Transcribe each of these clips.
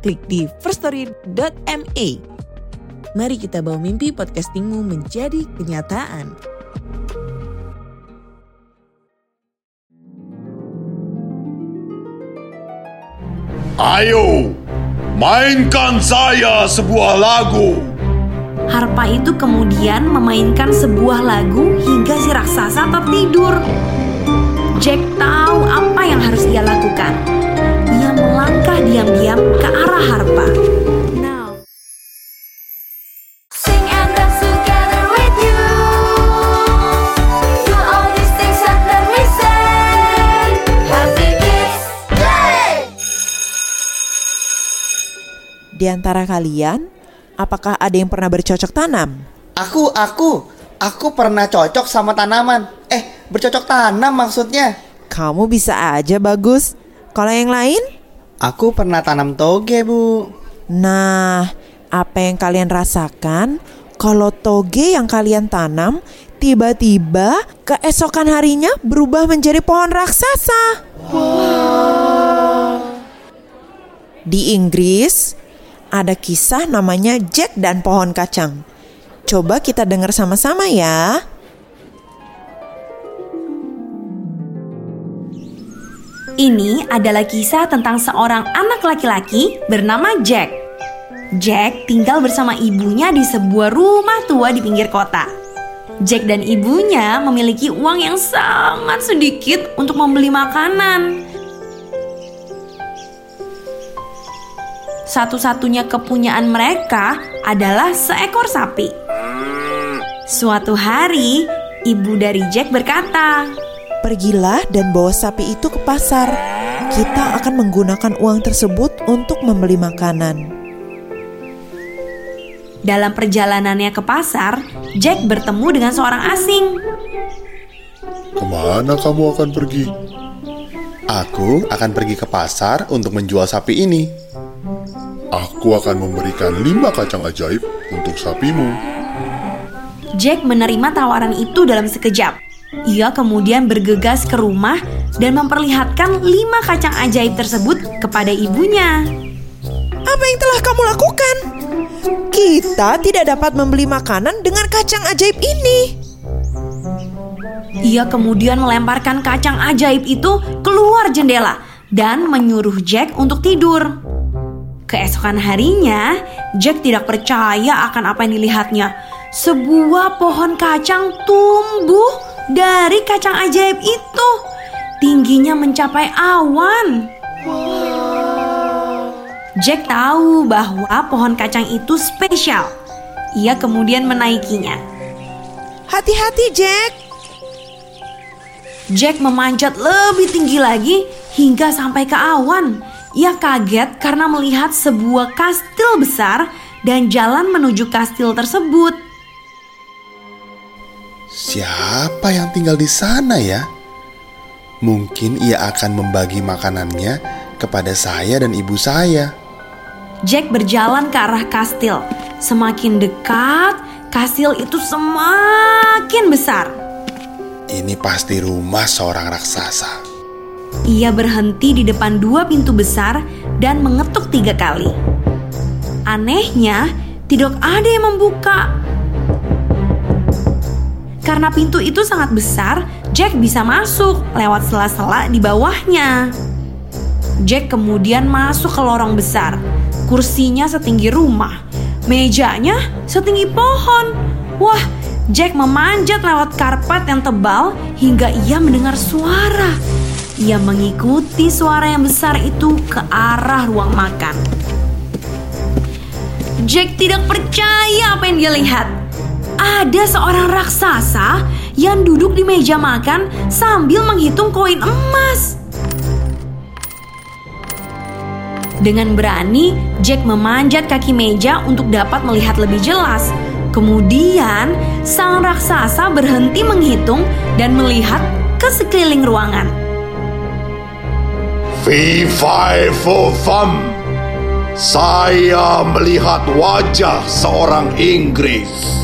klik di firststory.me. Mari kita bawa mimpi podcastingmu menjadi kenyataan. Ayo, mainkan saya sebuah lagu. Harpa itu kemudian memainkan sebuah lagu hingga si raksasa tertidur. Jack tahu apa yang harus ia lakukan. Melangkah diam-diam ke arah harpa. Now. Sing and dance together with you. Do all these things and then we say Happy Kids Day. Di antara kalian, apakah ada yang pernah bercocok tanam? Aku, aku, aku pernah cocok sama tanaman. Eh, bercocok tanam maksudnya. Kamu bisa aja bagus. Kalau yang lain? Aku pernah tanam toge, Bu. Nah, apa yang kalian rasakan kalau toge yang kalian tanam tiba-tiba keesokan harinya berubah menjadi pohon raksasa? Di Inggris ada kisah namanya Jack dan pohon kacang. Coba kita dengar sama-sama ya. Ini adalah kisah tentang seorang anak laki-laki bernama Jack. Jack tinggal bersama ibunya di sebuah rumah tua di pinggir kota. Jack dan ibunya memiliki uang yang sangat sedikit untuk membeli makanan. Satu-satunya kepunyaan mereka adalah seekor sapi. Suatu hari, ibu dari Jack berkata, Pergilah dan bawa sapi itu ke pasar. Kita akan menggunakan uang tersebut untuk membeli makanan. Dalam perjalanannya ke pasar, Jack bertemu dengan seorang asing. Ke mana kamu akan pergi? Aku akan pergi ke pasar untuk menjual sapi ini. Aku akan memberikan lima kacang ajaib untuk sapimu. Jack menerima tawaran itu dalam sekejap. Ia kemudian bergegas ke rumah dan memperlihatkan lima kacang ajaib tersebut kepada ibunya. Apa yang telah kamu lakukan? Kita tidak dapat membeli makanan dengan kacang ajaib ini. Ia kemudian melemparkan kacang ajaib itu keluar jendela dan menyuruh Jack untuk tidur. Keesokan harinya, Jack tidak percaya akan apa yang dilihatnya. Sebuah pohon kacang tumbuh dari kacang ajaib itu. Tingginya mencapai awan. Jack tahu bahwa pohon kacang itu spesial. Ia kemudian menaikinya. Hati-hati, Jack. Jack memanjat lebih tinggi lagi hingga sampai ke awan. Ia kaget karena melihat sebuah kastil besar dan jalan menuju kastil tersebut. Siapa yang tinggal di sana ya? Mungkin ia akan membagi makanannya kepada saya dan ibu saya. Jack berjalan ke arah kastil. Semakin dekat, kastil itu semakin besar. Ini pasti rumah seorang raksasa. Ia berhenti di depan dua pintu besar dan mengetuk tiga kali. Anehnya, tidak ada yang membuka. Karena pintu itu sangat besar, Jack bisa masuk lewat sela-sela di bawahnya. Jack kemudian masuk ke lorong besar. Kursinya setinggi rumah, mejanya setinggi pohon. Wah, Jack memanjat lewat karpet yang tebal hingga ia mendengar suara. Ia mengikuti suara yang besar itu ke arah ruang makan. Jack tidak percaya apa yang dia lihat. Ada seorang raksasa yang duduk di meja makan sambil menghitung koin emas. Dengan berani, Jack memanjat kaki meja untuk dapat melihat lebih jelas. Kemudian, sang raksasa berhenti menghitung dan melihat ke sekeliling ruangan. Fee fi fo fum. Saya melihat wajah seorang Inggris.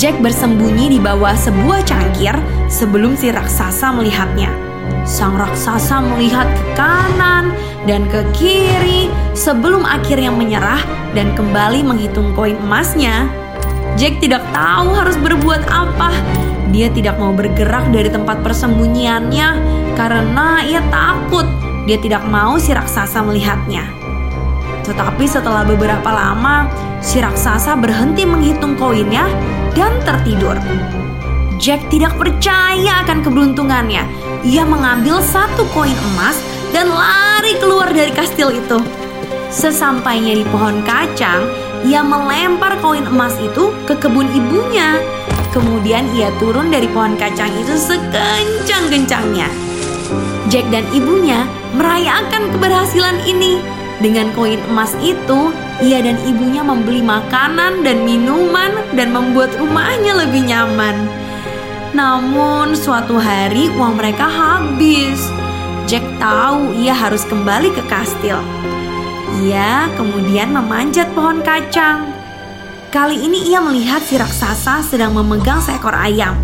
Jack bersembunyi di bawah sebuah cangkir sebelum si raksasa melihatnya. Sang raksasa melihat ke kanan dan ke kiri sebelum akhirnya menyerah dan kembali menghitung koin emasnya. Jack tidak tahu harus berbuat apa. Dia tidak mau bergerak dari tempat persembunyiannya karena ia takut dia tidak mau si raksasa melihatnya. Tetapi setelah beberapa lama, si raksasa berhenti menghitung koinnya dan tertidur. Jack tidak percaya akan keberuntungannya. Ia mengambil satu koin emas dan lari keluar dari kastil itu. Sesampainya di pohon kacang, ia melempar koin emas itu ke kebun ibunya. Kemudian ia turun dari pohon kacang itu sekencang-kencangnya. Jack dan ibunya merayakan keberhasilan ini. Dengan koin emas itu, ia dan ibunya membeli makanan dan minuman dan membuat rumahnya lebih nyaman. Namun suatu hari uang mereka habis. Jack tahu ia harus kembali ke kastil. Ia kemudian memanjat pohon kacang. Kali ini ia melihat si raksasa sedang memegang seekor ayam.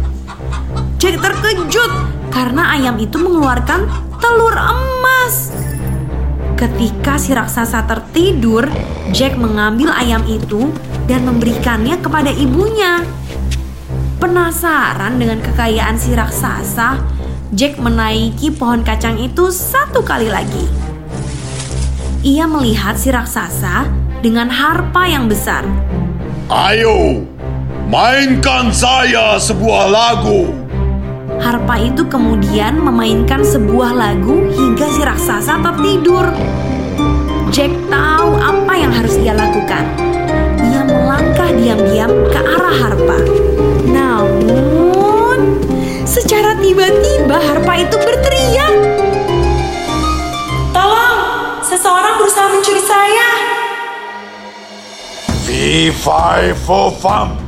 Jack terkejut karena ayam itu mengeluarkan telur emas. Ketika si raksasa tertidur, Jack mengambil ayam itu dan memberikannya kepada ibunya. Penasaran dengan kekayaan si raksasa, Jack menaiki pohon kacang itu satu kali lagi. Ia melihat si raksasa dengan harpa yang besar. Ayo, mainkan saya sebuah lagu. Harpa itu kemudian memainkan sebuah lagu hingga si raksasa tertidur. Jack tahu apa yang harus ia lakukan. Ia melangkah diam-diam ke arah harpa. Namun, secara tiba-tiba harpa itu berteriak. Tolong, seseorang berusaha mencuri saya. Fee fi fo fum.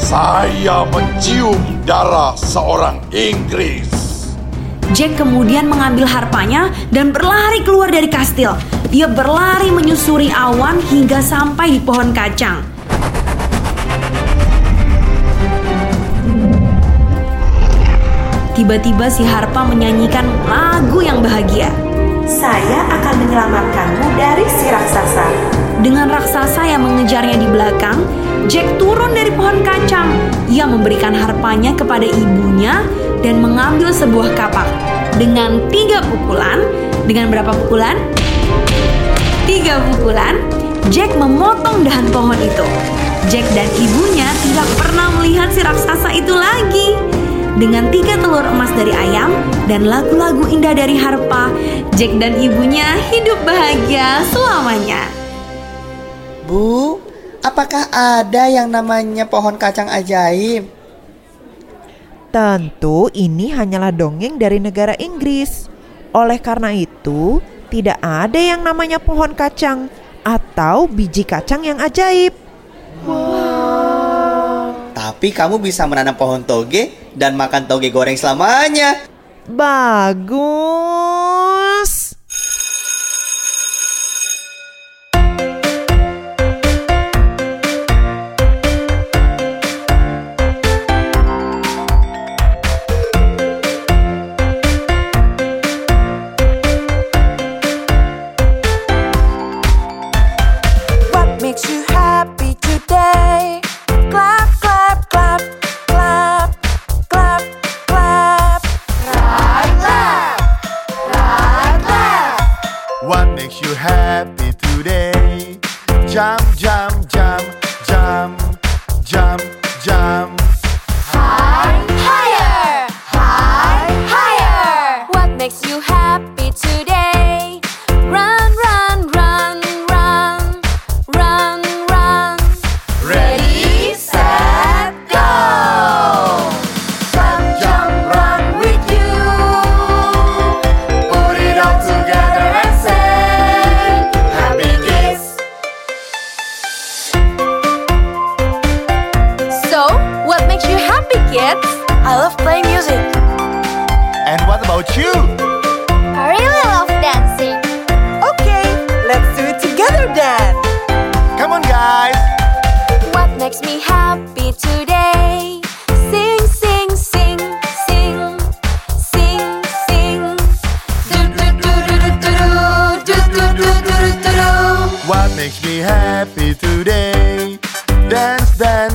Saya mencium darah seorang Inggris. Jack kemudian mengambil harpanya dan berlari keluar dari kastil. Ia berlari menyusuri awan hingga sampai di pohon kacang. Tiba-tiba si harpa menyanyikan lagu yang bahagia. Saya akan menyelamatkanmu dari si raksasa. Dengan raksasa yang mengejarnya di belakang, Jack turun dari pohon kacang. Ia memberikan harpanya kepada ibunya dan mengambil sebuah kapak. Dengan tiga pukulan, dengan berapa pukulan? Tiga pukulan, Jack memotong dahan pohon itu. Jack dan ibunya tidak pernah melihat si raksasa itu lagi. Dengan tiga telur emas dari ayam dan lagu-lagu indah dari harpa, Jack dan ibunya hidup bahagia selamanya. Bu, apakah ada yang namanya pohon kacang ajaib? Tentu ini hanyalah dongeng dari negara Inggris. Oleh karena itu, tidak ada yang namanya pohon kacang atau biji kacang yang ajaib. Tapi kamu bisa menanam pohon toge dan makan toge goreng selamanya. Bagus. today. Jam, jam, jam. then